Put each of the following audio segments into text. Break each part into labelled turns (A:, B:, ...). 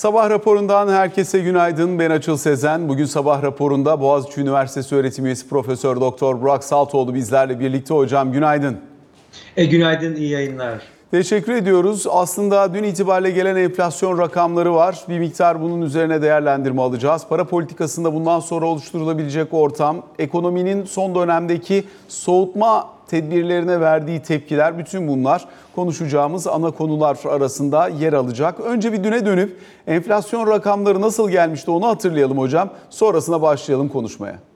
A: Sabah raporundan herkese günaydın. Ben Açıl Sezen. Bugün sabah raporunda Boğaziçi Üniversitesi öğretim üyesi Profesör Doktor Burak Saltoğlu bizlerle birlikte hocam. Günaydın.
B: E, günaydın, iyi yayınlar.
A: Teşekkür ediyoruz. Aslında dün itibariyle gelen enflasyon rakamları var. Bir miktar bunun üzerine değerlendirme alacağız. Para politikasında bundan sonra oluşturulabilecek ortam, ekonominin son dönemdeki soğutma tedbirlerine verdiği tepkiler, bütün bunlar konuşacağımız ana konular arasında yer alacak. Önce bir düne dönüp enflasyon rakamları nasıl gelmişti onu hatırlayalım hocam. Sonrasına başlayalım konuşmaya.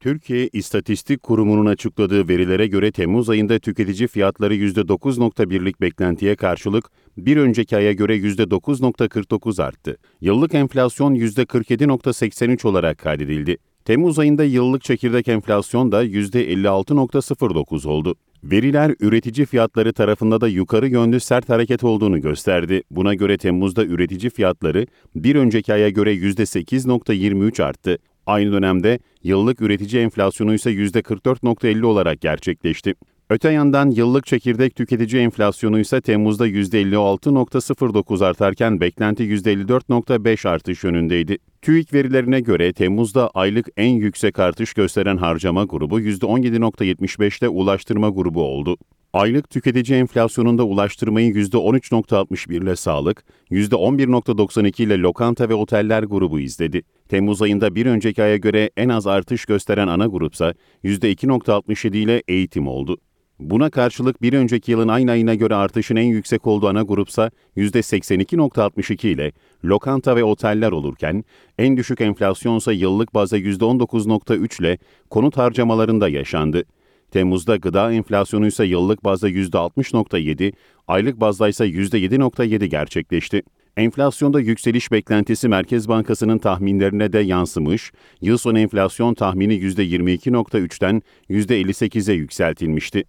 C: Türkiye İstatistik Kurumu'nun açıkladığı verilere göre Temmuz ayında tüketici fiyatları %9.1'lik beklentiye karşılık bir önceki aya göre %9.49 arttı. Yıllık enflasyon %47.83 olarak kaydedildi. Temmuz ayında yıllık çekirdek enflasyon da %56.09 oldu. Veriler üretici fiyatları tarafında da yukarı yönlü sert hareket olduğunu gösterdi. Buna göre Temmuz'da üretici fiyatları bir önceki aya göre %8.23 arttı. Aynı dönemde yıllık üretici enflasyonu ise %44.50 olarak gerçekleşti. Öte yandan yıllık çekirdek tüketici enflasyonu ise Temmuz'da %56.09 artarken beklenti %54.5 artış yönündeydi. TÜİK verilerine göre Temmuz'da aylık en yüksek artış gösteren harcama grubu %17.75'te ulaştırma grubu oldu. Aylık tüketici enflasyonunda ulaştırmayı %13.61 ile sağlık, %11.92 ile lokanta ve oteller grubu izledi. Temmuz ayında bir önceki aya göre en az artış gösteren ana grupsa %2.67 ile eğitim oldu. Buna karşılık bir önceki yılın aynı ayına göre artışın en yüksek olduğu ana grupsa %82.62 ile lokanta ve oteller olurken, en düşük enflasyonsa yıllık bazda %19.3 ile konut harcamalarında yaşandı. Temmuz'da gıda enflasyonu ise yıllık bazda %60.7, aylık bazda ise %7.7 gerçekleşti. Enflasyonda yükseliş beklentisi Merkez Bankası'nın tahminlerine de yansımış, yıl sonu enflasyon tahmini %22.3'ten %58'e yükseltilmişti.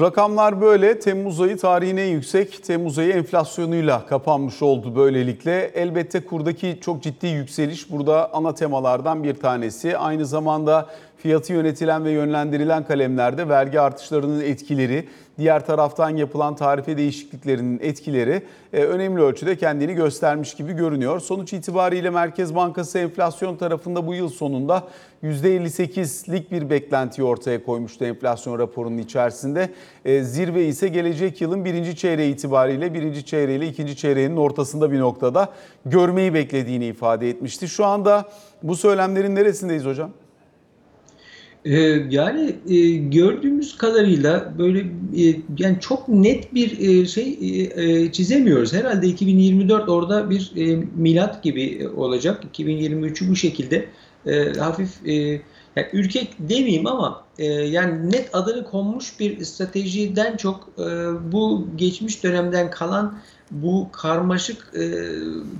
A: Rakamlar böyle. Temmuz ayı tarihin en yüksek Temmuz ayı enflasyonuyla kapanmış oldu böylelikle. Elbette kurdaki çok ciddi yükseliş burada ana temalardan bir tanesi. Aynı zamanda fiyatı yönetilen ve yönlendirilen kalemlerde vergi artışlarının etkileri, diğer taraftan yapılan tarife değişikliklerinin etkileri e, önemli ölçüde kendini göstermiş gibi görünüyor. Sonuç itibariyle Merkez Bankası enflasyon tarafında bu yıl sonunda %58'lik bir beklentiyi ortaya koymuştu enflasyon raporunun içerisinde. E, zirve ise gelecek yılın birinci çeyreği itibariyle birinci çeyreğiyle ikinci çeyreğinin ortasında bir noktada görmeyi beklediğini ifade etmişti. Şu anda bu söylemlerin neresindeyiz hocam?
B: Ee, yani e, gördüğümüz kadarıyla böyle e, yani çok net bir e, şey çizemiyoruz. Herhalde 2024 orada bir milat gibi olacak. 2023'ü bu şekilde hafif yani ürkek demeyeyim ama yani net adını konmuş bir stratejiden çok bu geçmiş dönemden kalan bu karmaşık e,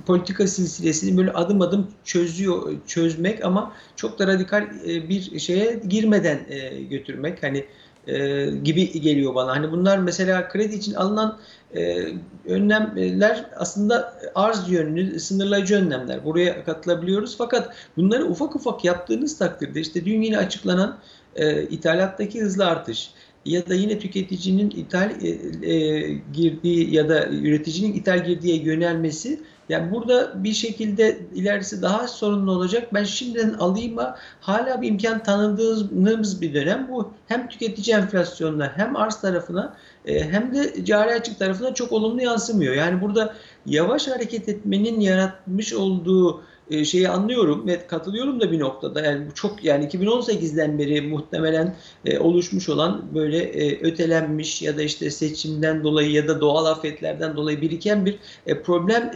B: politika silsilesini böyle adım adım çözüyor çözmek ama çok da radikal e, bir şeye girmeden e, götürmek hani e, gibi geliyor bana. Hani bunlar mesela kredi için alınan e, önlemler aslında arz yönlü sınırlayıcı önlemler. Buraya katılabiliyoruz fakat bunları ufak ufak yaptığınız takdirde işte dün yine açıklanan e, ithalattaki hızlı artış, ya da yine tüketicinin ithal e, e, girdiği ya da üreticinin ithal girdiğe yönelmesi yani burada bir şekilde ilerisi daha sorunlu olacak. Ben şimdiden alayım mı hala bir imkan tanıdığımız bir dönem. Bu hem tüketici enflasyonuna hem arz tarafına e, hem de cari açık tarafına çok olumlu yansımıyor. Yani burada yavaş hareket etmenin yaratmış olduğu e, şeyi anlıyorum ve katılıyorum da bir noktada. Yani bu çok yani 2018'den beri muhtemelen e, oluşmuş olan böyle e, ötelenmiş ya da işte seçimden dolayı ya da doğal afetlerden dolayı biriken bir problem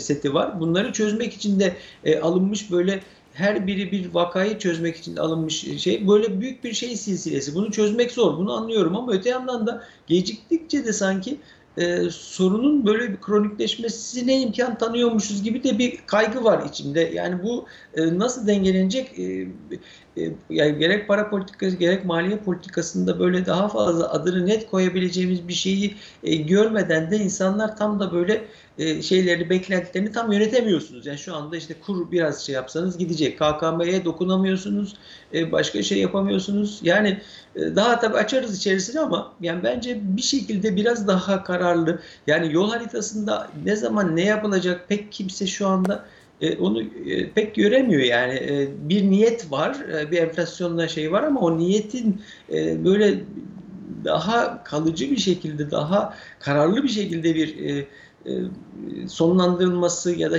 B: seti var. Bunları çözmek için de alınmış böyle her biri bir vakayı çözmek için alınmış şey böyle büyük bir şey silsilesi. Bunu çözmek zor. Bunu anlıyorum ama öte yandan da geciktikçe de sanki e, sorunun böyle bir kronikleşmesine imkan tanıyormuşuz gibi de bir kaygı var içimde. Yani bu e, nasıl dengelenecek? E, yani gerek para politikası gerek maliye politikasında böyle daha fazla adını net koyabileceğimiz bir şeyi e, görmeden de insanlar tam da böyle e, şeylerini beklentilerini tam yönetemiyorsunuz. Yani şu anda işte kur biraz şey yapsanız gidecek. KKM'ye dokunamıyorsunuz. E, başka şey yapamıyorsunuz. Yani e, daha tabii açarız içerisine ama yani bence bir şekilde biraz daha kararlı. Yani yol haritasında ne zaman ne yapılacak pek kimse şu anda e, onu e, pek göremiyor yani E, bir niyet var e, bir enflasyonla şey var ama o niyetin e, böyle daha kalıcı bir şekilde daha kararlı bir şekilde bir e, e, sonlandırılması ya da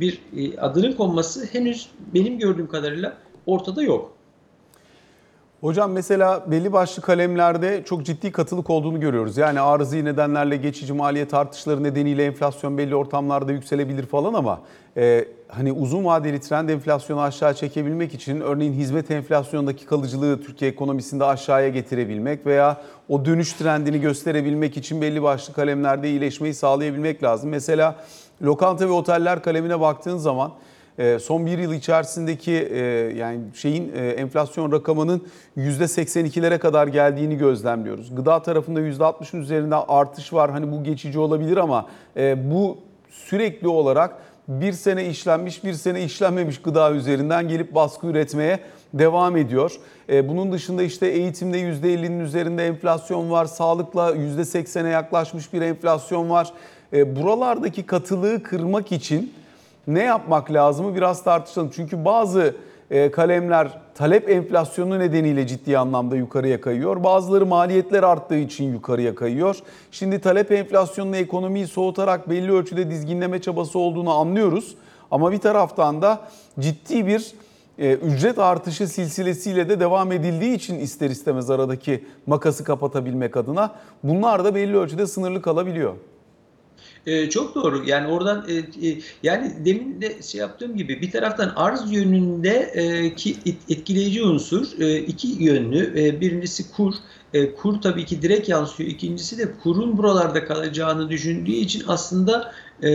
B: bir e, adının konması henüz benim gördüğüm kadarıyla ortada yok.
A: Hocam mesela belli başlı kalemlerde çok ciddi katılık olduğunu görüyoruz. Yani arızi nedenlerle geçici maliyet artışları nedeniyle enflasyon belli ortamlarda yükselebilir falan ama e, hani uzun vadeli trend enflasyonu aşağı çekebilmek için örneğin hizmet enflasyonundaki kalıcılığı Türkiye ekonomisinde aşağıya getirebilmek veya o dönüş trendini gösterebilmek için belli başlı kalemlerde iyileşmeyi sağlayabilmek lazım. Mesela lokanta ve oteller kalemine baktığın zaman son bir yıl içerisindeki e, yani şeyin e, enflasyon rakamının %82'lere kadar geldiğini gözlemliyoruz. Gıda tarafında %60'ın üzerinde artış var. Hani bu geçici olabilir ama e, bu sürekli olarak bir sene işlenmiş bir sene işlenmemiş gıda üzerinden gelip baskı üretmeye devam ediyor. Bunun dışında işte eğitimde %50'nin üzerinde enflasyon var. Sağlıkla %80'e yaklaşmış bir enflasyon var. Buralardaki katılığı kırmak için ne yapmak lazımı biraz tartışalım. Çünkü bazı e, kalemler talep enflasyonu nedeniyle ciddi anlamda yukarıya kayıyor. Bazıları maliyetler arttığı için yukarıya kayıyor. Şimdi talep enflasyonunu ekonomiyi soğutarak belli ölçüde dizginleme çabası olduğunu anlıyoruz. Ama bir taraftan da ciddi bir e, ücret artışı silsilesiyle de devam edildiği için ister istemez aradaki makası kapatabilmek adına bunlar da belli ölçüde sınırlı kalabiliyor.
B: Ee, çok doğru. Yani oradan e, e, yani demin de şey yaptığım gibi bir taraftan arz yönünde e, ki et- etkileyici unsur e, iki yönlü. E, birincisi kur. E, kur tabii ki direkt yansıyor. İkincisi de kurun buralarda kalacağını düşündüğü için aslında e,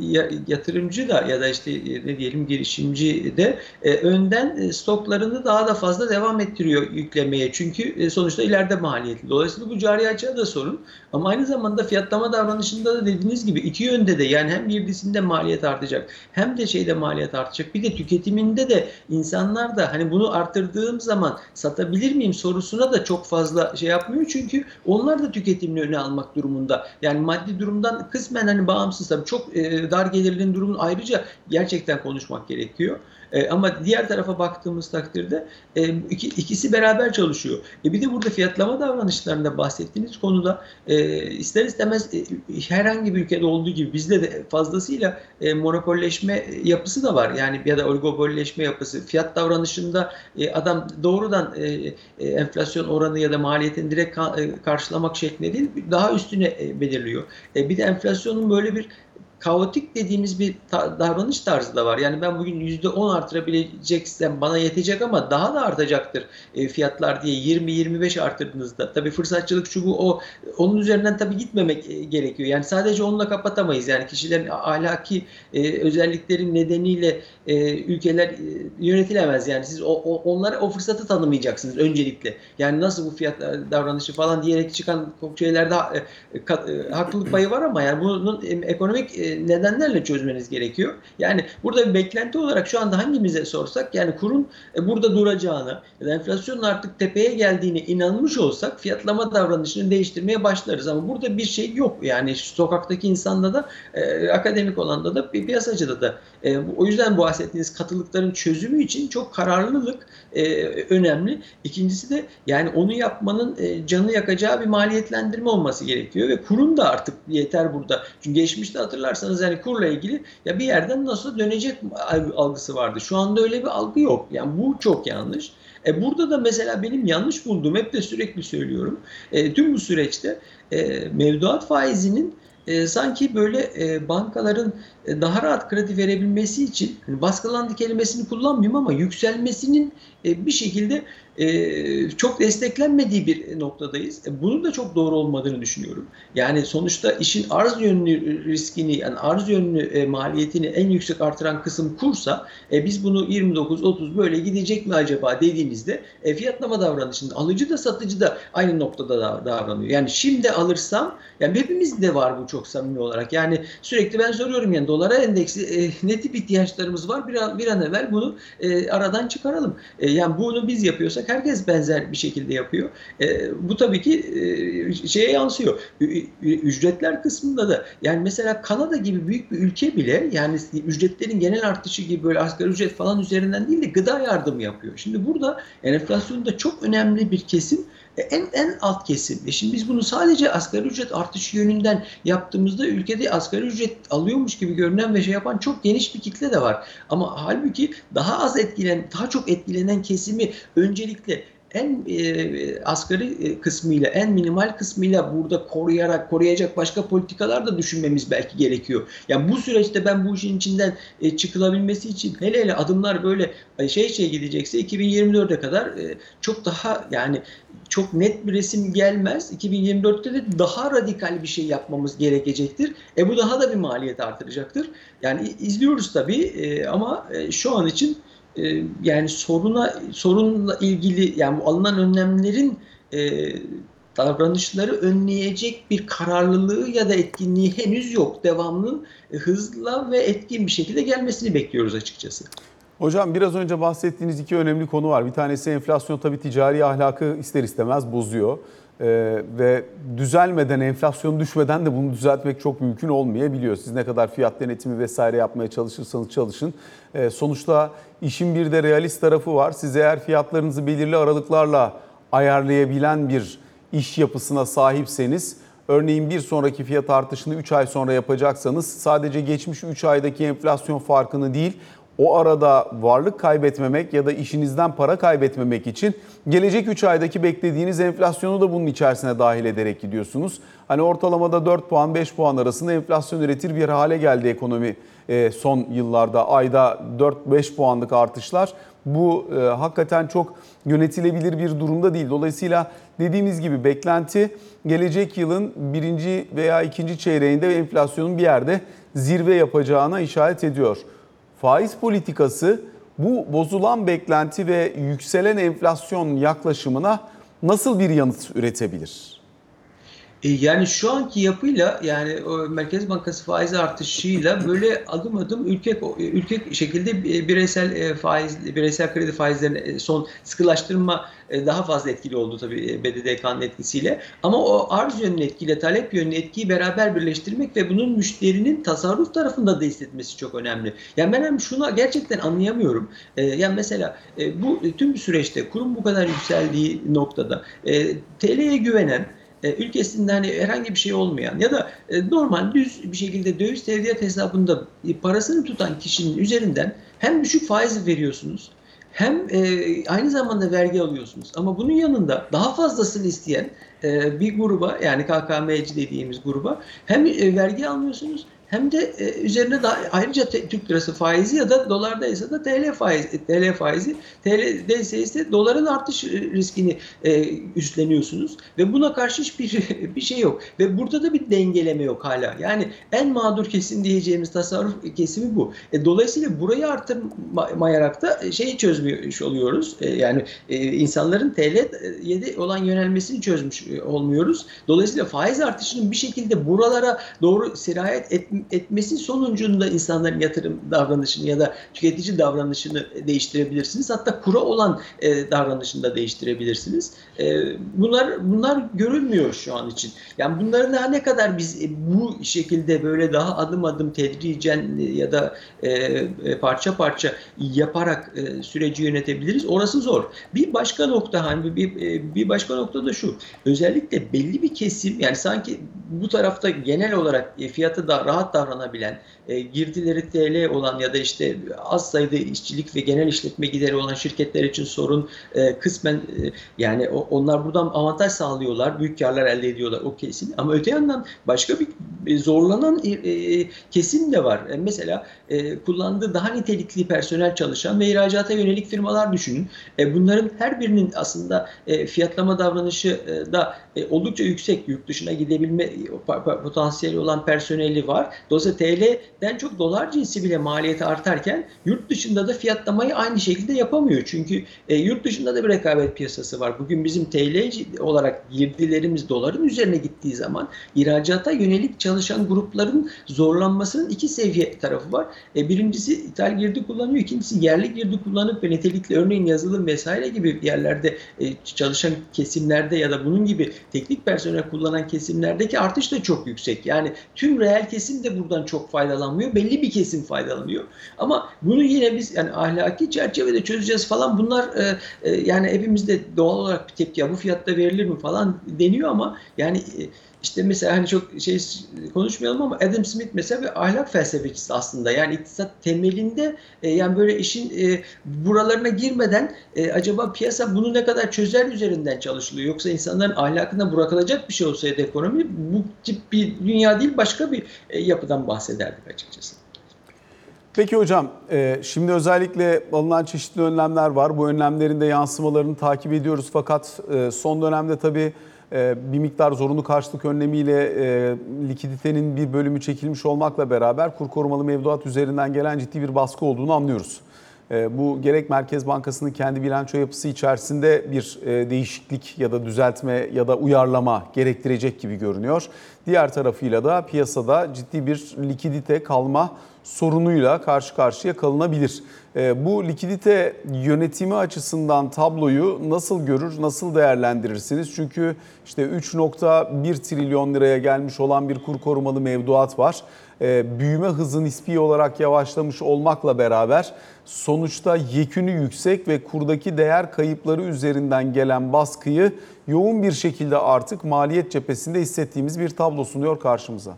B: ya- yatırımcı da ya da işte e, ne diyelim girişimci de e, önden e, stoklarını daha da fazla devam ettiriyor yüklemeye. Çünkü e, sonuçta ileride maliyetli. Dolayısıyla bu cari açığa da sorun. Ama aynı zamanda fiyatlama davranışında da dediğiniz gibi iki yönde de yani hem girdisinde maliyet artacak hem de şeyde maliyet artacak. Bir de tüketiminde de insanlar da hani bunu arttırdığım zaman satabilir miyim sorusuna da çok fazla şey yapmıyor. Çünkü onlar da tüketimini öne almak durumunda. Yani maddi durumdan kısmen hani bağımsız çok e, dar gelirlerin durumunu ayrıca gerçekten konuşmak gerekiyor. E, ama diğer tarafa baktığımız takdirde e, iki, ikisi beraber çalışıyor. Bir de burada fiyatlama davranışlarında bahsettiğiniz konuda e, ister istemez herhangi bir ülkede olduğu gibi bizde de fazlasıyla monopolleşme yapısı da var. Yani ya da oligopolleşme yapısı. Fiyat davranışında adam doğrudan enflasyon oranı ya da maliyetini direkt ka- karşılamak şeklinde değil daha üstüne belirliyor. Bir de enflasyonun böyle bir kaotik dediğimiz bir ta- davranış tarzı da var. Yani ben bugün %10 artırabileceksem bana yetecek ama daha da artacaktır e, fiyatlar diye 20-25 artırdığınızda. Tabii fırsatçılık şu o onun üzerinden tabii gitmemek e, gerekiyor. Yani sadece onunla kapatamayız. Yani kişilerin ahlaki e, özellikleri nedeniyle e, ülkeler e, yönetilemez. Yani siz o, o, onlara o fırsatı tanımayacaksınız öncelikle. Yani nasıl bu fiyat e, davranışı falan diyerek çıkan şeylerde e, ka- e, haklılık payı var ama yani bunun e, ekonomik e, nedenlerle çözmeniz gerekiyor. Yani burada bir beklenti olarak şu anda hangimize sorsak yani kurun e, burada duracağını ya da enflasyonun artık tepeye geldiğine inanmış olsak fiyatlama davranışını değiştirmeye başlarız. Ama burada bir şey yok. Yani sokaktaki insanda da e, akademik olanda da piyasacıda da. E, o yüzden bahsettiğiniz katılıkların çözümü için çok kararlılık e, önemli. İkincisi de yani onu yapmanın e, canı yakacağı bir maliyetlendirme olması gerekiyor ve kurun da artık yeter burada. Çünkü geçmişte hatırlarsanız yani kurla ilgili ya bir yerden nasıl dönecek algısı vardı. Şu anda öyle bir algı yok. Yani bu çok yanlış. E burada da mesela benim yanlış bulduğum, hep de sürekli söylüyorum, e, tüm bu süreçte e, mevduat faizinin e, sanki böyle e, bankaların daha rahat kredi verebilmesi için hani baskılandı kelimesini kullanmayayım ama yükselmesinin e, bir şekilde e, çok desteklenmediği bir noktadayız. E, bunun da çok doğru olmadığını düşünüyorum. Yani sonuçta işin arz yönlü riskini, yani arz yönlü e, maliyetini en yüksek artıran kısım kursa, e, biz bunu 29-30 böyle gidecek mi acaba dediğinizde e, fiyatlama davranışında alıcı da satıcı da aynı noktada da, davranıyor. Yani şimdi alırsam, yani hepimiz de var bu çok samimi olarak. Yani sürekli ben soruyorum yani dolara endeksi e, ne tip ihtiyaçlarımız var bir an, bir an evvel bunu e, aradan çıkaralım. E, yani bunu biz yapıyorsak herkes benzer bir şekilde yapıyor. E, bu tabii ki e, şeye yansıyor. Ücretler kısmında da yani mesela Kanada gibi büyük bir ülke bile yani ücretlerin genel artışı gibi böyle asgari ücret falan üzerinden değil de gıda yardımı yapıyor. Şimdi burada enflasyonda çok önemli bir kesim en en alt kesim. E şimdi biz bunu sadece asgari ücret artışı yönünden yaptığımızda ülkede asgari ücret alıyormuş gibi görünen ve şey yapan çok geniş bir kitle de var. Ama halbuki daha az etkilen, daha çok etkilenen kesimi öncelikle en e, asgari e, kısmıyla, en minimal kısmıyla burada koruyarak, koruyacak başka politikalar da düşünmemiz belki gerekiyor. Yani bu süreçte ben bu işin içinden e, çıkılabilmesi için hele hele adımlar böyle e, şey şey gidecekse 2024'e kadar e, çok daha yani çok net bir resim gelmez. 2024'te de daha radikal bir şey yapmamız gerekecektir. E bu daha da bir maliyet artıracaktır. Yani izliyoruz tabii e, ama e, şu an için e, yani soruna sorunla ilgili yani alınan önlemlerin e, davranışları önleyecek bir kararlılığı ya da etkinliği henüz yok. Devamının e, hızla ve etkin bir şekilde gelmesini bekliyoruz açıkçası.
A: Hocam biraz önce bahsettiğiniz iki önemli konu var. Bir tanesi enflasyon tabii ticari ahlakı ister istemez bozuyor. Ee, ve düzelmeden, enflasyon düşmeden de bunu düzeltmek çok mümkün olmayabiliyor. Siz ne kadar fiyat denetimi vesaire yapmaya çalışırsanız çalışın. Ee, sonuçta işin bir de realist tarafı var. Siz eğer fiyatlarınızı belirli aralıklarla ayarlayabilen bir iş yapısına sahipseniz, örneğin bir sonraki fiyat artışını 3 ay sonra yapacaksanız sadece geçmiş 3 aydaki enflasyon farkını değil, o arada varlık kaybetmemek ya da işinizden para kaybetmemek için gelecek 3 aydaki beklediğiniz enflasyonu da bunun içerisine dahil ederek gidiyorsunuz. Hani ortalamada 4 puan 5 puan arasında enflasyon üretir bir hale geldi ekonomi e, son yıllarda. Ayda 4-5 puanlık artışlar bu e, hakikaten çok yönetilebilir bir durumda değil. Dolayısıyla dediğimiz gibi beklenti gelecek yılın birinci veya ikinci çeyreğinde enflasyonun bir yerde zirve yapacağına işaret ediyor faiz politikası bu bozulan beklenti ve yükselen enflasyon yaklaşımına nasıl bir yanıt üretebilir?
B: E, yani şu anki yapıyla yani Merkez Bankası faiz artışıyla böyle adım adım ülke ülke şekilde bireysel e, faiz bireysel kredi faizlerine e, son sıkılaştırma daha fazla etkili oldu tabii BDDK'nın etkisiyle. Ama o arz yönlü etkiyle talep yönlü etkiyi beraber birleştirmek ve bunun müşterinin tasarruf tarafında da hissetmesi çok önemli. Yani ben hem şunu gerçekten anlayamıyorum. Yani mesela bu tüm süreçte kurum bu kadar yükseldiği noktada TL'ye güvenen e, ülkesinde hani herhangi bir şey olmayan ya da e, normal düz bir şekilde döviz tevdiat hesabında parasını tutan kişinin üzerinden hem düşük faiz veriyorsunuz hem e, aynı zamanda vergi alıyorsunuz. Ama bunun yanında daha fazlasını isteyen bir gruba yani KKM'ci dediğimiz gruba hem vergi almıyorsunuz hem de e, üzerine daha ayrıca te, Türk lirası faizi ya da dolarda ise de TL faizi, TL faizi, TL'de ise doların artış riskini e, üstleniyorsunuz ve buna karşı hiçbir bir şey yok ve burada da bir dengeleme yok hala. Yani en mağdur kesim diyeceğimiz tasarruf kesimi bu. E, dolayısıyla burayı artırmayarak da şeyi çözmüş oluyoruz. E, yani e, insanların TL'ye olan yönelmesini çözmüş e, olmuyoruz. Dolayısıyla faiz artışının bir şekilde buralara doğru sirayet et, etmesi sonucunda insanların yatırım davranışını ya da tüketici davranışını değiştirebilirsiniz. Hatta kura olan e, davranışını da değiştirebilirsiniz. E, bunlar bunlar görülmüyor şu an için. Yani bunları daha ne kadar biz e, bu şekilde böyle daha adım adım tedricen ya da e, e, parça parça yaparak e, süreci yönetebiliriz. Orası zor. Bir başka nokta hani bir, bir, bir başka nokta da şu. Özellikle belli bir kesim yani sanki bu tarafta genel olarak fiyatı da rahat rahat davranabilen, e, girdileri TL olan ya da işte az sayıda işçilik ve genel işletme gideri olan şirketler için sorun e, kısmen e, yani o, onlar buradan avantaj sağlıyorlar, büyük karlar elde ediyorlar o kesin. Ama öte yandan başka bir zorlanan e, e, kesim de var. E, mesela e, kullandığı daha nitelikli personel çalışan ve ihracata yönelik firmalar düşünün. E, bunların her birinin aslında e, fiyatlama davranışı e, da e, oldukça yüksek. Yurt dışına gidebilme potansiyeli olan personeli var. Dolayısıyla TL'den çok dolar cinsi bile maliyeti artarken yurt dışında da fiyatlamayı aynı şekilde yapamıyor. Çünkü e, yurt dışında da bir rekabet piyasası var. Bugün bizim TL olarak girdilerimiz doların üzerine gittiği zaman ihracata yönelik çalışan grupların zorlanmasının iki seviye tarafı var. E, birincisi ithal girdi kullanıyor. ikincisi yerli girdi kullanıp ve nitelikli örneğin yazılım vesaire gibi yerlerde e, çalışan kesimlerde ya da bunun gibi teknik personel kullanan kesimlerdeki artış da çok yüksek. Yani tüm reel kesim de buradan çok faydalanmıyor. Belli bir kesim faydalanıyor. Ama bunu yine biz yani ahlaki çerçevede çözeceğiz falan bunlar e, e, yani hepimiz de doğal olarak bir tepki ya bu fiyatta verilir mi falan deniyor ama yani e, işte mesela hani çok şey konuşmayalım ama Adam Smith mesela bir ahlak felsefecisi aslında. Yani iktisat temelinde e, yani böyle işin e, buralarına girmeden e, acaba piyasa bunu ne kadar çözer üzerinden çalışılıyor. Yoksa insanların ahlakına bırakılacak bir şey olsaydı ekonomi bu tip bir dünya değil başka bir e, yapıdan bahsederdik açıkçası.
A: Peki hocam, e, şimdi özellikle alınan çeşitli önlemler var. Bu önlemlerin de yansımalarını takip ediyoruz. Fakat e, son dönemde tabii bir miktar zorunlu karşılık önlemiyle likiditenin bir bölümü çekilmiş olmakla beraber kur korumalı mevduat üzerinden gelen ciddi bir baskı olduğunu anlıyoruz. Bu gerek Merkez Bankası'nın kendi bilanço yapısı içerisinde bir değişiklik ya da düzeltme ya da uyarlama gerektirecek gibi görünüyor. Diğer tarafıyla da piyasada ciddi bir likidite kalma sorunuyla karşı karşıya kalınabilir. Ee, bu likidite yönetimi açısından tabloyu nasıl görür, nasıl değerlendirirsiniz? Çünkü işte 3.1 trilyon liraya gelmiş olan bir kur korumalı mevduat var. Ee, büyüme hızı nispi olarak yavaşlamış olmakla beraber sonuçta yekünü yüksek ve kurdaki değer kayıpları üzerinden gelen baskıyı yoğun bir şekilde artık maliyet cephesinde hissettiğimiz bir tablo sunuyor karşımıza.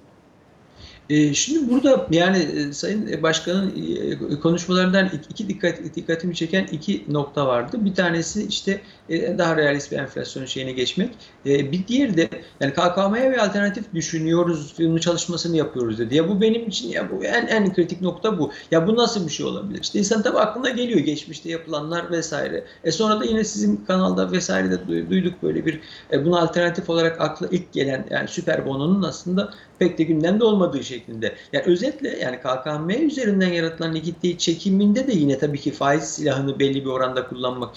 B: E, şimdi burada yani e, Sayın Başkan'ın e, konuşmalarından iki dikkat dikkatimi çeken iki nokta vardı. Bir tanesi işte daha realist bir enflasyon şeyine geçmek. Bir diğeri de yani KKM'ye bir alternatif düşünüyoruz, bunun çalışmasını yapıyoruz dedi. Ya bu benim için ya bu en en kritik nokta bu. Ya bu nasıl bir şey olabilir? İşte insan tabii aklına geliyor geçmişte yapılanlar vesaire. E sonra da yine sizin kanalda vesaire de duyduk böyle bir buna alternatif olarak akla ilk gelen yani süper bononun aslında pek de gündemde olmadığı şeklinde. Yani özetle yani KKM üzerinden yaratılan likiditeyi çekiminde de yine tabii ki faiz silahını belli bir oranda kullanmak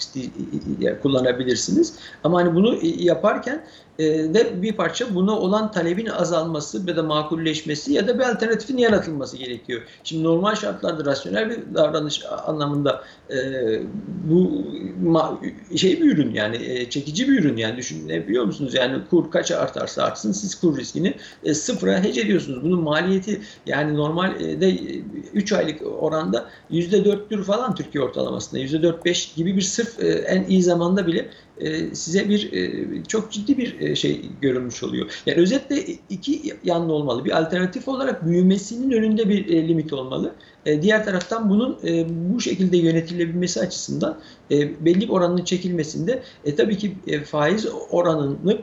B: kullanabilirsiniz. Ama hani bunu yaparken e, de bir parça buna olan talebin azalması ya da makulleşmesi ya da bir alternatifin yaratılması gerekiyor. Şimdi normal şartlarda rasyonel bir davranış anlamında e, bu şey bir ürün yani e, çekici bir ürün yani düşünebiliyor musunuz? Yani kur kaç artarsa artsın siz kur riskini e, sıfıra hece ediyorsunuz. Bunun maliyeti yani normalde 3 aylık oranda %4'tür falan Türkiye ortalamasında %4-5 gibi bir sırf en iyi zamanda bile e, size bir e, çok ciddi bir e, şey görünmüş oluyor. Yani özetle iki yanlı olmalı. Bir alternatif olarak büyümesinin önünde bir limit olmalı. Diğer taraftan bunun bu şekilde yönetilebilmesi açısından belli bir oranının çekilmesinde e, tabii ki faiz oranını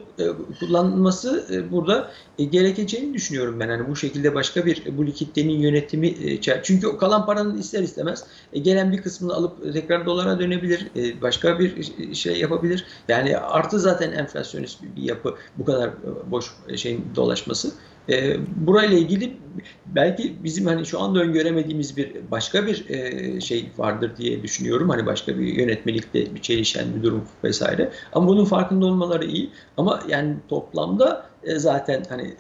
B: kullanılması burada gerekeceğini düşünüyorum ben. Hani bu şekilde başka bir bu likiditenin yönetimi çünkü kalan paranın ister istemez gelen bir kısmını alıp tekrar dolara dönebilir. Başka bir şey yapabilir. Yani artı zaten enflasyonist bir yapı bu kadar e, boş şeyin dolaşması. E, burayla ilgili belki bizim hani şu anda öngöremediğimiz bir başka bir e, şey vardır diye düşünüyorum. Hani başka bir yönetmelikte bir çelişen bir durum vesaire. Ama bunun farkında olmaları iyi. Ama yani toplamda zaten hani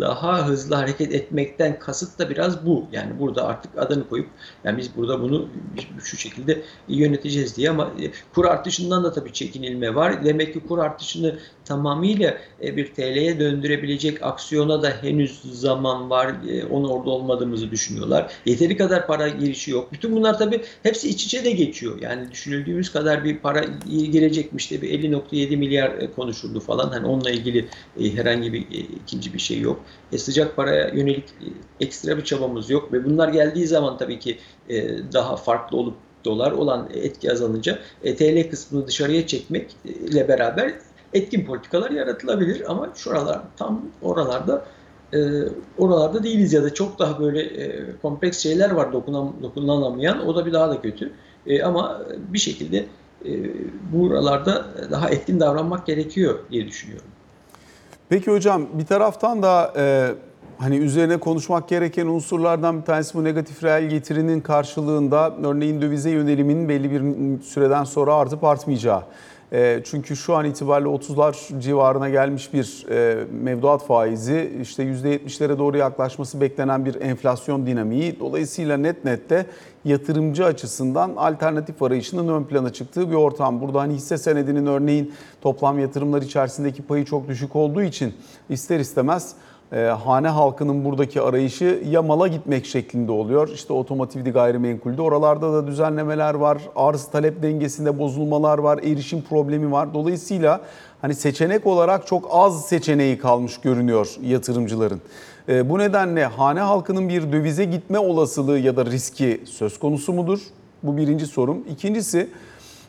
B: daha hızlı hareket etmekten kasıt da biraz bu. Yani burada artık adını koyup yani biz burada bunu şu şekilde yöneteceğiz diye ama e, kur artışından da tabii çekinilme var. Demek ki kur artışını tamamıyla e, bir TL'ye döndürebilecek aksiyona da henüz zaman var. Onu orada olmadığımızı düşünüyorlar. Yeteri kadar para girişi yok. Bütün bunlar tabii hepsi iç içe de geçiyor. Yani düşünüldüğümüz kadar bir para girecekmiş de bir 50.7 milyar konuşuldu falan. Hani onunla ilgili herhangi herhangi bir e, ikinci bir şey yok. E, sıcak paraya yönelik e, ekstra bir çabamız yok ve bunlar geldiği zaman tabii ki e, daha farklı olup dolar olan etki azalınca e, TL kısmını dışarıya çekmekle beraber etkin politikalar yaratılabilir ama şuralar tam oralarda e, oralarda değiliz ya da çok daha böyle e, kompleks şeyler var dokunan, dokunulamayan o da bir daha da kötü e, ama bir şekilde e, buralarda daha etkin davranmak gerekiyor diye düşünüyorum.
A: Peki hocam bir taraftan da e, hani üzerine konuşmak gereken unsurlardan bir tanesi bu negatif reel getirinin karşılığında örneğin dövize yöneliminin belli bir süreden sonra artıp artmayacağı. E, çünkü şu an itibariyle 30'lar civarına gelmiş bir e, mevduat faizi işte %70'lere doğru yaklaşması beklenen bir enflasyon dinamiği. Dolayısıyla net nette yatırımcı açısından alternatif arayışının ön plana çıktığı bir ortam. Burada hani hisse senedinin örneğin toplam yatırımlar içerisindeki payı çok düşük olduğu için ister istemez e, hane halkının buradaki arayışı ya mala gitmek şeklinde oluyor. İşte otomotivdi gayrimenkulde oralarda da düzenlemeler var. Arz talep dengesinde bozulmalar var. Erişim problemi var. Dolayısıyla hani seçenek olarak çok az seçeneği kalmış görünüyor yatırımcıların. E, bu nedenle hane halkının bir dövize gitme olasılığı ya da riski söz konusu mudur? Bu birinci sorum. İkincisi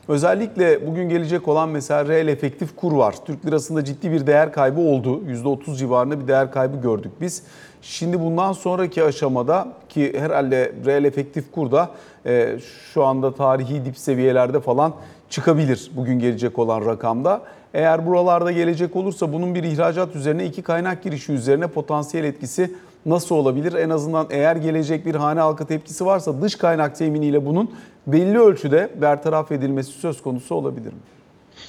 A: Özellikle bugün gelecek olan mesela reel efektif kur var. Türk lirasında ciddi bir değer kaybı oldu. %30 civarında bir değer kaybı gördük biz. Şimdi bundan sonraki aşamada ki herhalde reel efektif kur da e, şu anda tarihi dip seviyelerde falan çıkabilir bugün gelecek olan rakamda. Eğer buralarda gelecek olursa bunun bir ihracat üzerine iki kaynak girişi üzerine potansiyel etkisi nasıl olabilir? En azından eğer gelecek bir hane halka tepkisi varsa dış kaynak teminiyle bunun belli ölçüde bertaraf edilmesi söz konusu olabilir mi?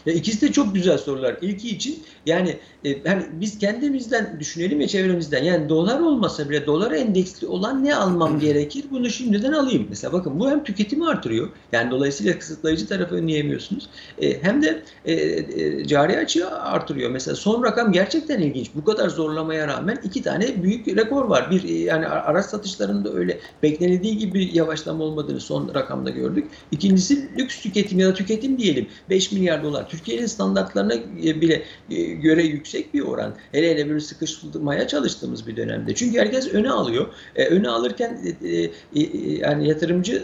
B: Ya ikisi de çok güzel sorular. İlki için yani e, yani biz kendimizden düşünelim ya çevremizden. Yani dolar olmasa bile dolar endeksli olan ne almam gerekir? Bunu şimdiden alayım. Mesela bakın bu hem tüketimi artırıyor. Yani dolayısıyla kısıtlayıcı tarafı önleyemiyorsunuz. E, hem de e, e, cari açığı artırıyor. Mesela son rakam gerçekten ilginç. Bu kadar zorlamaya rağmen iki tane büyük rekor var. Bir e, yani araç satışlarında öyle beklenildiği gibi yavaşlama olmadığını son rakamda gördük. İkincisi lüks tüketim ya da tüketim diyelim. 5 milyar dolar. Türkiye'nin standartlarına e, bile e, göre yüksek bir oran. Hele hele böyle sıkıştırmaya çalıştığımız bir dönemde. Çünkü herkes öne alıyor. E, öne alırken yani yatırımcı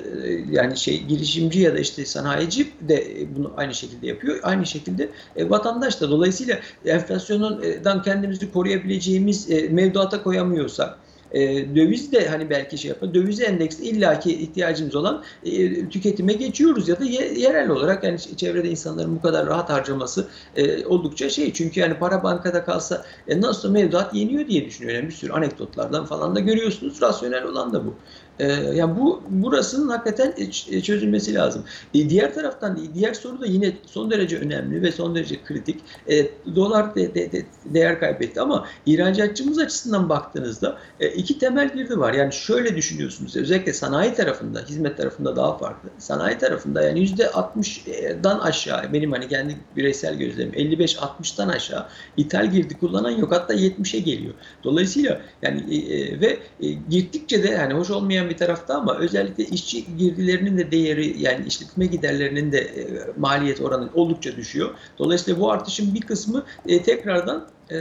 B: yani şey girişimci ya da işte sanayici de bunu aynı şekilde yapıyor. Aynı şekilde vatandaş da. Dolayısıyla enflasyondan kendimizi koruyabileceğimiz mevduata koyamıyorsak e, döviz de hani belki şey yapar. Döviz endeksi illaki ihtiyacımız olan e, tüketime geçiyoruz ya da ye, yerel olarak yani çevrede insanların bu kadar rahat harcaması e, oldukça şey. Çünkü yani para bankada kalsa e, nasıl mevduat yeniyor diye düşünüyorum. Yani bir sürü anekdotlardan falan da görüyorsunuz. Rasyonel olan da bu. Ee, yani bu burasının hakikaten çözülmesi lazım. E, diğer taraftan diğer soru da yine son derece önemli ve son derece kritik. E, dolar de, de, de, değer kaybetti ama ihracatçımız açısından baktığınızda e, iki temel girdi var. Yani şöyle düşünüyorsunuz özellikle sanayi tarafında, hizmet tarafında daha farklı. Sanayi tarafında yani yüzde 60'dan aşağı benim hani kendi bireysel gözlemim 55-60'dan aşağı ithal girdi kullanan yok hatta 70'e geliyor. Dolayısıyla yani e, ve e, gittikçe de yani hoş olmayan bir tarafta ama özellikle işçi girdilerinin de değeri yani işletme giderlerinin de e, maliyet oranı oldukça düşüyor. Dolayısıyla bu artışın bir kısmı e, tekrardan e,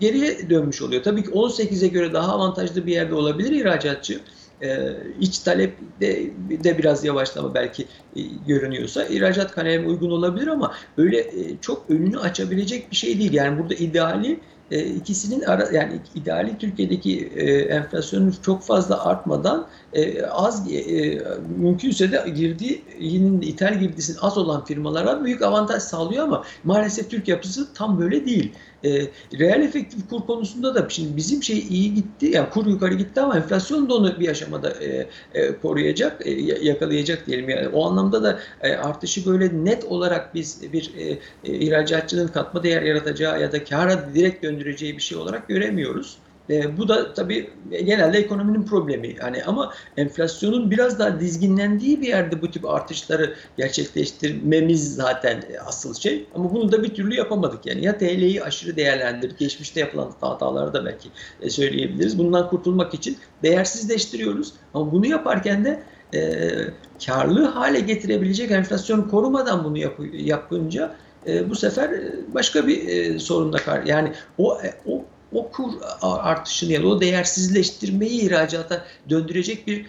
B: geriye dönmüş oluyor. Tabii ki 18'e göre daha avantajlı bir yerde olabilir ihracatçı. E, iç talepte de biraz yavaşlama belki e, görünüyorsa ihracat kalemi uygun olabilir ama öyle e, çok önünü açabilecek bir şey değil. Yani burada ideali e, ikisinin ara, yani ideali Türkiye'deki e, enflasyonun çok fazla artmadan e, az e, mümkünse de girdiğinin ithal girdisinin az olan firmalara büyük avantaj sağlıyor ama maalesef Türk yapısı tam böyle değil. E, reel efektif kur konusunda da şimdi bizim şey iyi gitti yani kur yukarı gitti ama enflasyon da onu bir aşamada e, e, koruyacak, e, yakalayacak diyelim. Yani o anlamda da e, artışı böyle net olarak biz bir e, e, ihracatçının katma değer yaratacağı ya da kara direkt döndüreceği bir şey olarak göremiyoruz. E, bu da tabii genelde ekonominin problemi. Yani ama enflasyonun biraz daha dizginlendiği bir yerde bu tip artışları gerçekleştirmemiz zaten asıl şey. Ama bunu da bir türlü yapamadık. Yani ya TL'yi aşırı değerlendirdik. Geçmişte yapılan hataları da belki e, söyleyebiliriz. Bundan kurtulmak için değersizleştiriyoruz. Ama bunu yaparken de e, karlı hale getirebilecek enflasyonu korumadan bunu yap, yapınca e, bu sefer e, başka bir e, sorunla kar yani o e, o o kur artışını ya da o değersizleştirmeyi ihracata döndürecek bir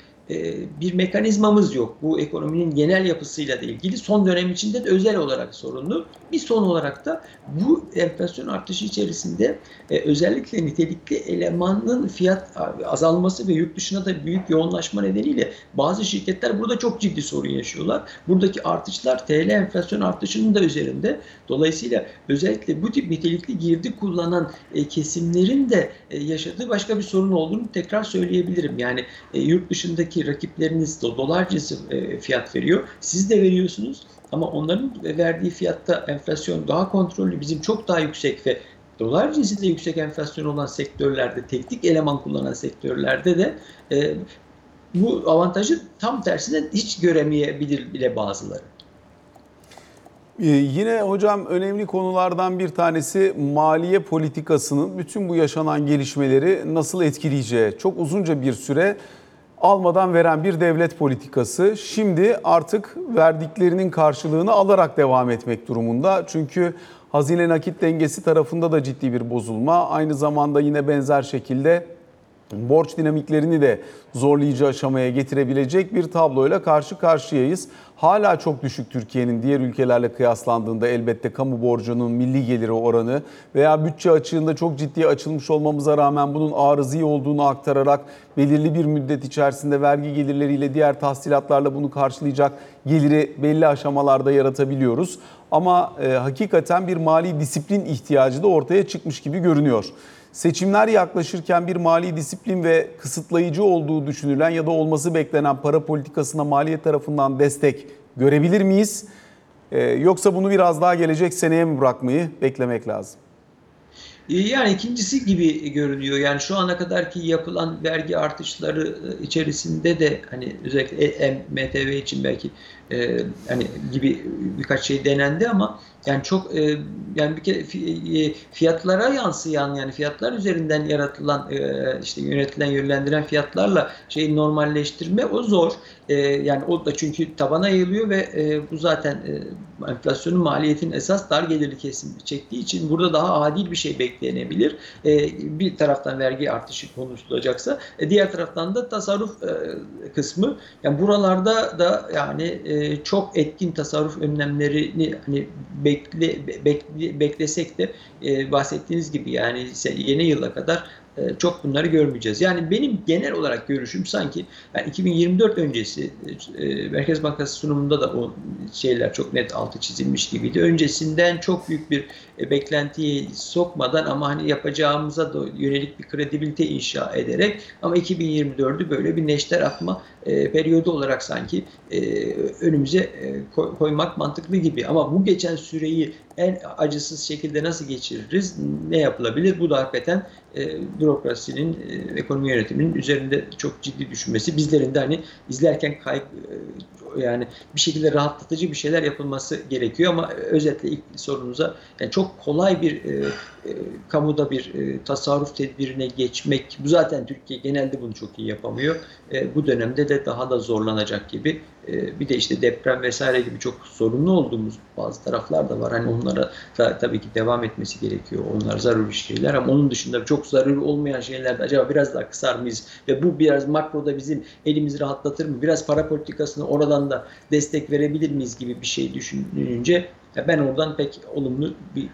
B: bir mekanizmamız yok. Bu ekonominin genel yapısıyla da ilgili son dönem içinde de özel olarak sorunlu. Bir son olarak da bu enflasyon artışı içerisinde e, özellikle nitelikli elemanın fiyat azalması ve yurt dışına da büyük yoğunlaşma nedeniyle bazı şirketler burada çok ciddi sorun yaşıyorlar. Buradaki artışlar TL enflasyon artışının da üzerinde. Dolayısıyla özellikle bu tip nitelikli girdi kullanan e, kesimlerin de yaşadığı başka bir sorun olduğunu tekrar söyleyebilirim. Yani yurt dışındaki rakipleriniz de dolar cinsi fiyat veriyor. Siz de veriyorsunuz. Ama onların verdiği fiyatta enflasyon daha kontrollü, bizim çok daha yüksek ve dolar cinsinde yüksek enflasyon olan sektörlerde, teknik eleman kullanan sektörlerde de e, bu avantajı tam tersine hiç göremeyebilir bile bazıları.
A: Ee, yine hocam önemli konulardan bir tanesi maliye politikasının bütün bu yaşanan gelişmeleri nasıl etkileyeceği. Çok uzunca bir süre almadan veren bir devlet politikası şimdi artık verdiklerinin karşılığını alarak devam etmek durumunda. Çünkü hazine nakit dengesi tarafında da ciddi bir bozulma. Aynı zamanda yine benzer şekilde borç dinamiklerini de zorlayıcı aşamaya getirebilecek bir tabloyla karşı karşıyayız. Hala çok düşük Türkiye'nin diğer ülkelerle kıyaslandığında elbette kamu borcunun milli geliri oranı veya bütçe açığında çok ciddi açılmış olmamıza rağmen bunun arızi olduğunu aktararak belirli bir müddet içerisinde vergi gelirleriyle diğer tahsilatlarla bunu karşılayacak geliri belli aşamalarda yaratabiliyoruz. Ama e, hakikaten bir mali disiplin ihtiyacı da ortaya çıkmış gibi görünüyor. Seçimler yaklaşırken bir mali disiplin ve kısıtlayıcı olduğu düşünülen ya da olması beklenen para politikasına maliyet tarafından destek görebilir miyiz? Ee, yoksa bunu biraz daha gelecek seneye mi bırakmayı beklemek lazım?
B: Yani ikincisi gibi görünüyor. Yani şu ana kadarki yapılan vergi artışları içerisinde de hani özellikle MTV için belki e, hani gibi birkaç şey denendi ama yani çok e, yani bir kere e, fiyatlara yansıyan yani fiyatlar üzerinden yaratılan e, işte yönetilen yönlendiren fiyatlarla şeyi normalleştirme o zor. E, yani o da çünkü tabana yayılıyor ve e, bu zaten e, enflasyonun maliyetin esas dar gelirli kesim çektiği için burada daha adil bir şey beklenebilir. E, bir taraftan vergi artışı konuşulacaksa e, diğer taraftan da tasarruf e, kısmı. Yani buralarda da yani e, çok etkin tasarruf önlemlerini hani bekle, bekle, beklesek de e, bahsettiğiniz gibi yani yeni yıla kadar e, çok bunları görmeyeceğiz. Yani benim genel olarak görüşüm sanki yani 2024 öncesi e, Merkez Bankası sunumunda da o şeyler çok net altı çizilmiş gibiydi. Öncesinden çok büyük bir e, beklentiyi sokmadan ama hani yapacağımıza da yönelik bir kredibilite inşa ederek ama 2024'ü böyle bir neşter atma periyodu olarak sanki önümüze koymak mantıklı gibi. Ama bu geçen süreyi en acısız şekilde nasıl geçiririz? Ne yapılabilir? Bu da hakikaten e, bürokrasinin, e, ekonomi yönetiminin üzerinde çok ciddi düşünmesi. Bizlerin de hani izlerken kayıp e, yani bir şekilde rahatlatıcı bir şeyler yapılması gerekiyor ama özetle ilk sorunuza yani çok kolay bir e, e, kamuda bir e, tasarruf tedbirine geçmek bu zaten Türkiye genelde bunu çok iyi yapamıyor. E, bu dönemde de daha da zorlanacak gibi. E, bir de işte deprem vesaire gibi çok sorunlu olduğumuz bazı taraflar da var. Hani onlara da, tabii ki devam etmesi gerekiyor. Onlar zaruri şeyler ama onun dışında çok zaruri olmayan şeylerde acaba biraz daha kısar mıyız? Ve bu biraz makroda bizim elimizi rahatlatır mı? Biraz para politikasını oradan da destek verebilir miyiz gibi bir şey düşününce ben oradan pek olumlu bir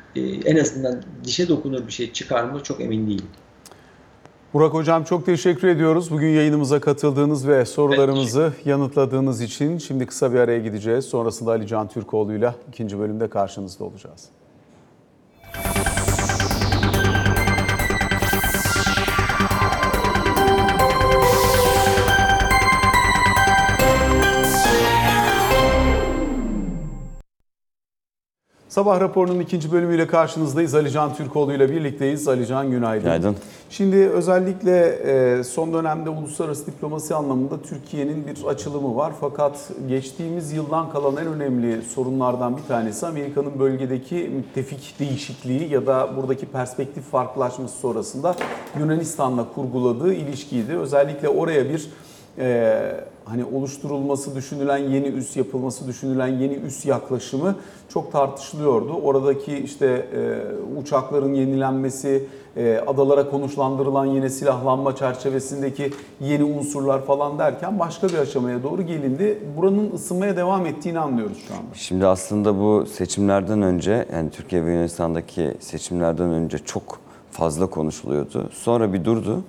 B: en azından dişe dokunur bir şey çıkar mı çok emin değilim.
A: Burak Hocam çok teşekkür ediyoruz. Bugün yayınımıza katıldığınız ve sorularımızı yanıtladığınız için. Şimdi kısa bir araya gideceğiz. Sonrasında Ali Can Türkoğlu'yla ikinci bölümde karşınızda olacağız. Sabah raporunun ikinci bölümüyle karşınızdayız. Alican Türkoğlu ile birlikteyiz. Alican günaydın.
D: Günaydın.
A: Şimdi özellikle e, son dönemde uluslararası diplomasi anlamında Türkiye'nin bir açılımı var. Fakat geçtiğimiz yıldan kalan en önemli sorunlardan bir tanesi Amerika'nın bölgedeki müttefik değişikliği ya da buradaki perspektif farklılaşması sonrasında Yunanistan'la kurguladığı ilişkiydi. Özellikle oraya bir e, hani oluşturulması düşünülen yeni üs yapılması düşünülen yeni üs yaklaşımı çok tartışılıyordu. Oradaki işte e, uçakların yenilenmesi, e, adalara konuşlandırılan yine silahlanma çerçevesindeki yeni unsurlar falan derken başka bir aşamaya doğru gelindi. Buranın ısınmaya devam ettiğini anlıyoruz şu anda.
D: Şimdi aslında bu seçimlerden önce yani Türkiye ve Yunanistan'daki seçimlerden önce çok fazla konuşuluyordu. Sonra bir durdu.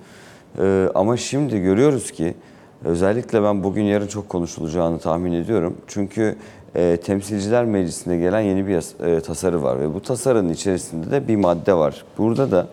D: Ee, ama şimdi görüyoruz ki özellikle ben bugün yarın çok konuşulacağını tahmin ediyorum. Çünkü e, Temsilciler Meclisi'ne gelen yeni bir e, tasarı var ve bu tasarının içerisinde de bir madde var. Burada da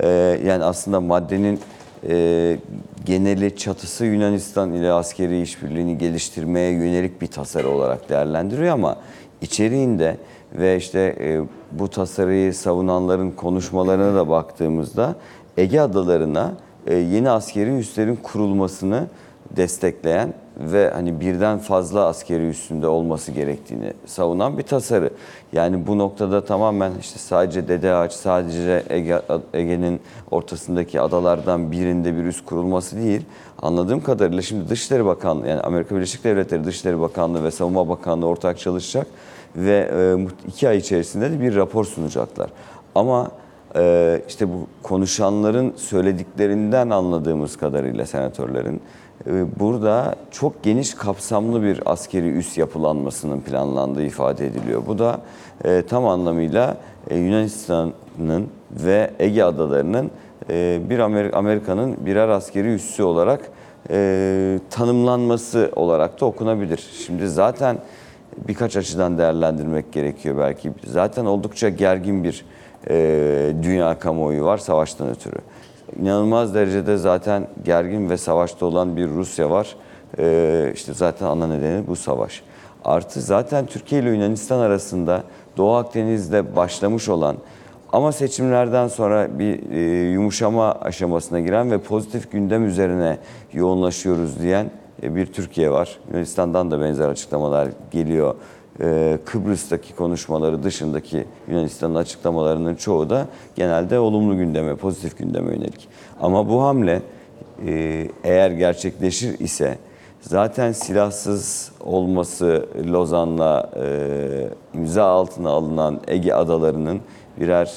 D: e, yani aslında maddenin e, geneli çatısı Yunanistan ile askeri işbirliğini geliştirmeye yönelik bir tasarı olarak değerlendiriyor ama içeriğinde ve işte e, bu tasarıyı savunanların konuşmalarına da baktığımızda Ege adalarına e, yeni askeri üslerin kurulmasını destekleyen ve hani birden fazla askeri üstünde olması gerektiğini savunan bir tasarı. Yani bu noktada tamamen işte sadece Dede Ağaç, sadece Ege, Ege'nin ortasındaki adalardan birinde bir üs kurulması değil. Anladığım kadarıyla şimdi Dışişleri Bakanlığı yani Amerika Birleşik Devletleri Dışişleri Bakanlığı ve Savunma Bakanlığı ortak çalışacak ve e, iki ay içerisinde de bir rapor sunacaklar. Ama e, işte bu konuşanların söylediklerinden anladığımız kadarıyla senatörlerin burada çok geniş kapsamlı bir askeri üs yapılanmasının planlandığı ifade ediliyor. Bu da e, tam anlamıyla e, Yunanistan'ın ve Ege adalarının e, bir Amer- Amerika'nın birer askeri üssü olarak tanımlanması olarak da okunabilir. Şimdi zaten birkaç açıdan değerlendirmek gerekiyor belki. Zaten oldukça gergin bir dünya kamuoyu var savaştan ötürü. İnanılmaz derecede zaten gergin ve savaşta olan bir Rusya var. E, işte zaten ana nedeni bu savaş. Artı zaten Türkiye ile Yunanistan arasında Doğu Akdeniz'de başlamış olan ama seçimlerden sonra bir e, yumuşama aşamasına giren ve pozitif gündem üzerine yoğunlaşıyoruz diyen e, bir Türkiye var. Yunanistan'dan da benzer açıklamalar geliyor. E, Kıbrıs'taki konuşmaları dışındaki Yunanistan'ın açıklamalarının çoğu da genelde olumlu gündeme, pozitif gündeme yönelik. Ama bu hamle e, eğer gerçekleşir ise zaten silahsız olması Lozan'la e, imza altına alınan Ege adalarının birer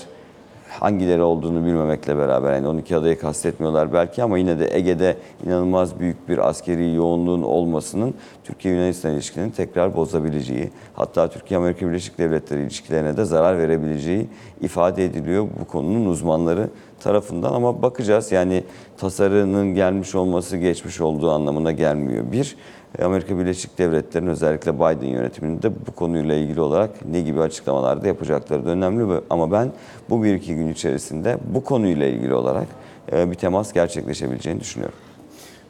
D: hangileri olduğunu bilmemekle beraber yani 12 adayı kastetmiyorlar belki ama yine de Ege'de inanılmaz büyük bir askeri yoğunluğun olmasının Türkiye-Yunanistan ilişkilerini tekrar bozabileceği hatta Türkiye-Amerika Birleşik Devletleri ilişkilerine de zarar verebileceği ifade ediliyor bu konunun uzmanları tarafından ama bakacağız yani tasarının gelmiş olması geçmiş olduğu anlamına gelmiyor. Bir, Amerika Birleşik Devletleri'nin özellikle Biden yönetiminin de bu konuyla ilgili olarak ne gibi açıklamalar da yapacakları da önemli. Ama ben bu bir iki gün içerisinde bu konuyla ilgili olarak e, bir temas gerçekleşebileceğini düşünüyorum.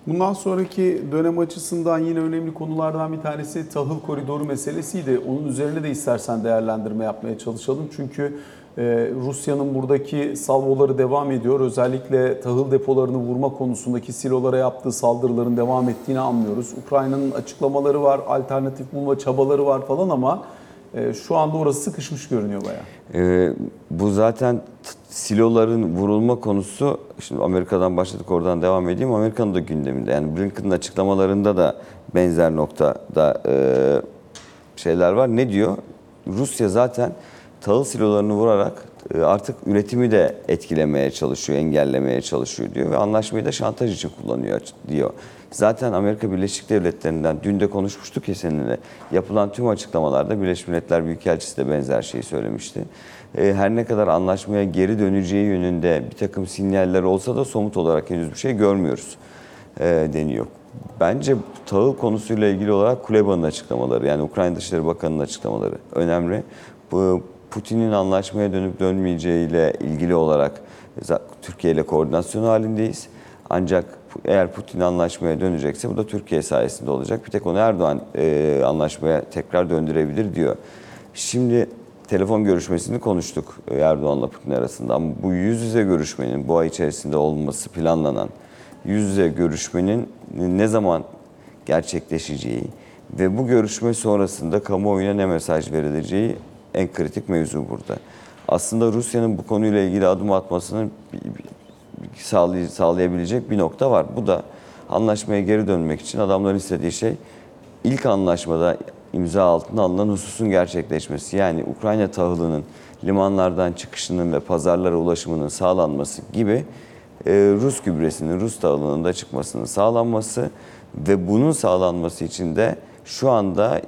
A: Bundan sonraki dönem açısından yine önemli konulardan bir tanesi tahıl koridoru meselesiydi. Onun üzerine de istersen değerlendirme yapmaya çalışalım. Çünkü Rusya'nın buradaki salvoları devam ediyor. Özellikle tahıl depolarını vurma konusundaki silolara yaptığı saldırıların devam ettiğini anlıyoruz. Ukrayna'nın açıklamaları var, alternatif bulma çabaları var falan ama e, şu anda orası sıkışmış görünüyor bayağı.
D: Ee, bu zaten siloların vurulma konusu, şimdi Amerika'dan başladık oradan devam edeyim. Amerika'nın da gündeminde. Yani Blinken'ın açıklamalarında da benzer noktada e, şeyler var. Ne diyor? Rusya zaten tahıl silolarını vurarak e, artık üretimi de etkilemeye çalışıyor, engellemeye çalışıyor diyor ve anlaşmayı da şantaj için kullanıyor diyor. Zaten Amerika Birleşik Devletleri'nden dün de konuşmuştuk ya seninle. Yapılan tüm açıklamalarda Birleşmiş Milletler Büyükelçisi de benzer şeyi söylemişti. E, Her ne kadar anlaşmaya geri döneceği yönünde bir takım sinyaller olsa da somut olarak henüz bir şey görmüyoruz e, deniyor. Bence tahıl konusuyla ilgili olarak Kuleba'nın açıklamaları yani Ukrayna Dışişleri Bakanı'nın açıklamaları önemli. Bu Putin'in anlaşmaya dönüp dönmeyeceğiyle ilgili olarak Türkiye ile koordinasyon halindeyiz. Ancak eğer Putin anlaşmaya dönecekse bu da Türkiye sayesinde olacak. Bir tek onu Erdoğan e, anlaşmaya tekrar döndürebilir diyor. Şimdi telefon görüşmesini konuştuk Erdoğan'la Putin arasında ama bu yüz yüze görüşmenin bu ay içerisinde olması planlanan yüz yüze görüşmenin ne zaman gerçekleşeceği ve bu görüşme sonrasında kamuoyuna ne mesaj verileceği en kritik mevzu burada. Aslında Rusya'nın bu konuyla ilgili adım atmasını sağlayabilecek bir nokta var. Bu da anlaşmaya geri dönmek için adamların istediği şey ilk anlaşmada imza altına alınan hususun gerçekleşmesi. Yani Ukrayna tahılının limanlardan çıkışının ve pazarlara ulaşımının sağlanması gibi e, Rus gübresinin, Rus tahılının da çıkmasının sağlanması ve bunun sağlanması için de şu anda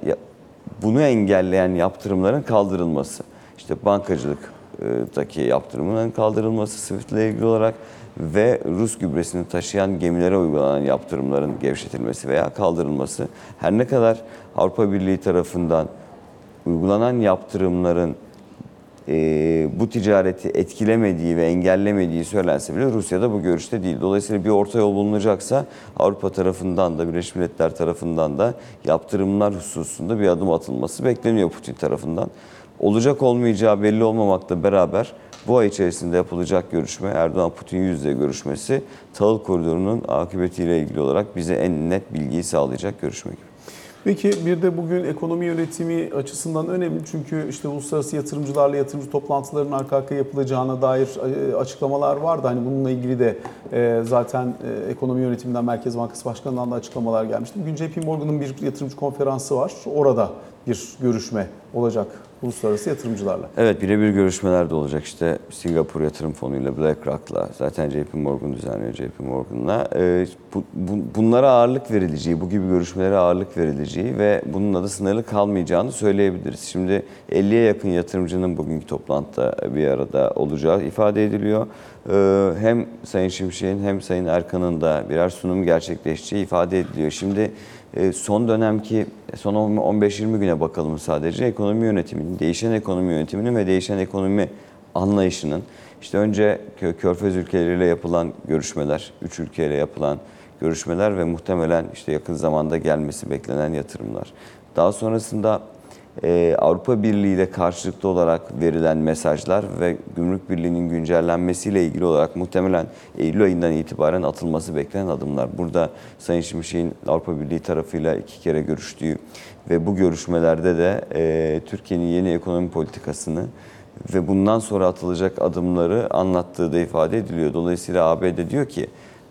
D: bunu engelleyen yaptırımların kaldırılması. İşte bankacılıktaki yaptırımların kaldırılması SWIFT ile ilgili olarak ve Rus gübresini taşıyan gemilere uygulanan yaptırımların gevşetilmesi veya kaldırılması. Her ne kadar Avrupa Birliği tarafından uygulanan yaptırımların e, bu ticareti etkilemediği ve engellemediği söylense bile Rusya'da bu görüşte değil. Dolayısıyla bir orta yol bulunacaksa Avrupa tarafından da Birleşmiş Milletler tarafından da yaptırımlar hususunda bir adım atılması bekleniyor Putin tarafından. Olacak olmayacağı belli olmamakla beraber bu ay içerisinde yapılacak görüşme Erdoğan-Putin yüz yüze görüşmesi tahıl koridorunun akıbetiyle ilgili olarak bize en net bilgiyi sağlayacak görüşme gibi.
A: Peki bir de bugün ekonomi yönetimi açısından önemli çünkü işte uluslararası yatırımcılarla yatırımcı toplantılarının arka arkaya yapılacağına dair e, açıklamalar vardı. Hani bununla ilgili de e, zaten e, ekonomi yönetiminden Merkez Bankası Başkanı'ndan da açıklamalar gelmişti. Bugün JP Morgan'ın bir yatırımcı konferansı var. Orada bir görüşme olacak uluslararası yatırımcılarla.
D: Evet birebir görüşmeler de olacak işte Singapur Yatırım Fonu ile BlackRock'la zaten JP Morgan düzenliyor JP Morgan'la. Ee, bu, bu- bunlara ağırlık verileceği, bu gibi görüşmelere ağırlık verileceği ve bununla da sınırlı kalmayacağını söyleyebiliriz. Şimdi 50'ye yakın yatırımcının bugünkü toplantıda bir arada olacağı ifade ediliyor. Ee, hem Sayın Şimşek'in hem Sayın Erkan'ın da birer sunum gerçekleşeceği ifade ediliyor. Şimdi son dönemki son 15-20 güne bakalım sadece ekonomi yönetiminin, değişen ekonomi yönetiminin ve değişen ekonomi anlayışının işte önce Kö- Körfez ülkeleriyle yapılan görüşmeler, üç ülkeyle yapılan görüşmeler ve muhtemelen işte yakın zamanda gelmesi beklenen yatırımlar. Daha sonrasında e, Avrupa Birliği ile karşılıklı olarak verilen mesajlar ve Gümrük Birliği'nin güncellenmesiyle ilgili olarak muhtemelen Eylül ayından itibaren atılması beklenen adımlar. Burada Sayın Şimşek'in Avrupa Birliği tarafıyla iki kere görüştüğü ve bu görüşmelerde de e, Türkiye'nin yeni ekonomi politikasını ve bundan sonra atılacak adımları anlattığı da ifade ediliyor. Dolayısıyla ABD diyor ki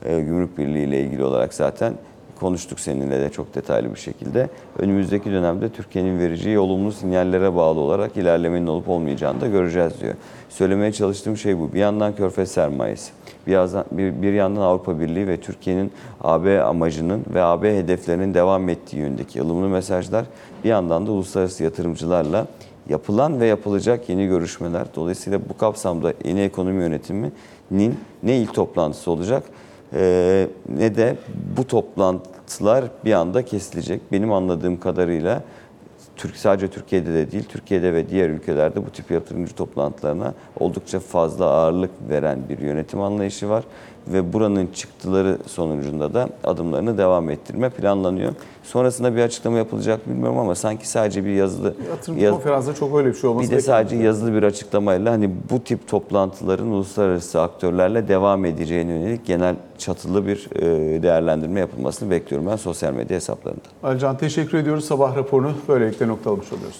D: e, Gümrük Birliği ile ilgili olarak zaten konuştuk seninle de çok detaylı bir şekilde. Önümüzdeki dönemde Türkiye'nin vereceği olumlu sinyallere bağlı olarak ilerlemenin olup olmayacağını da göreceğiz diyor. Söylemeye çalıştığım şey bu. Bir yandan körfez sermayesi, bir yandan, bir, bir yandan Avrupa Birliği ve Türkiye'nin AB amacının ve AB hedeflerinin devam ettiği yönündeki ılımlı mesajlar. Bir yandan da uluslararası yatırımcılarla yapılan ve yapılacak yeni görüşmeler. Dolayısıyla bu kapsamda yeni ekonomi yönetiminin ne ilk toplantısı olacak ee, ne de bu toplantılar bir anda kesilecek. Benim anladığım kadarıyla Türk sadece Türkiye'de de değil, Türkiye'de ve diğer ülkelerde bu tip yatırımcı toplantılarına oldukça fazla ağırlık veren bir yönetim anlayışı var ve buranın çıktıları sonucunda da adımlarını devam ettirme planlanıyor. Sonrasında bir açıklama yapılacak bilmiyorum ama sanki sadece bir yazılı
A: Yatırımcı
D: yaz-
A: konferansında çok öyle bir şey olması
D: bir de sadece
A: bekleniyor.
D: yazılı bir açıklamayla hani bu tip toplantıların uluslararası aktörlerle devam edeceğine yönelik genel çatılı bir e, değerlendirme yapılmasını bekliyorum ben sosyal medya hesaplarında.
A: Alican teşekkür ediyoruz. Sabah raporunu böylelikle noktalamış oluyoruz.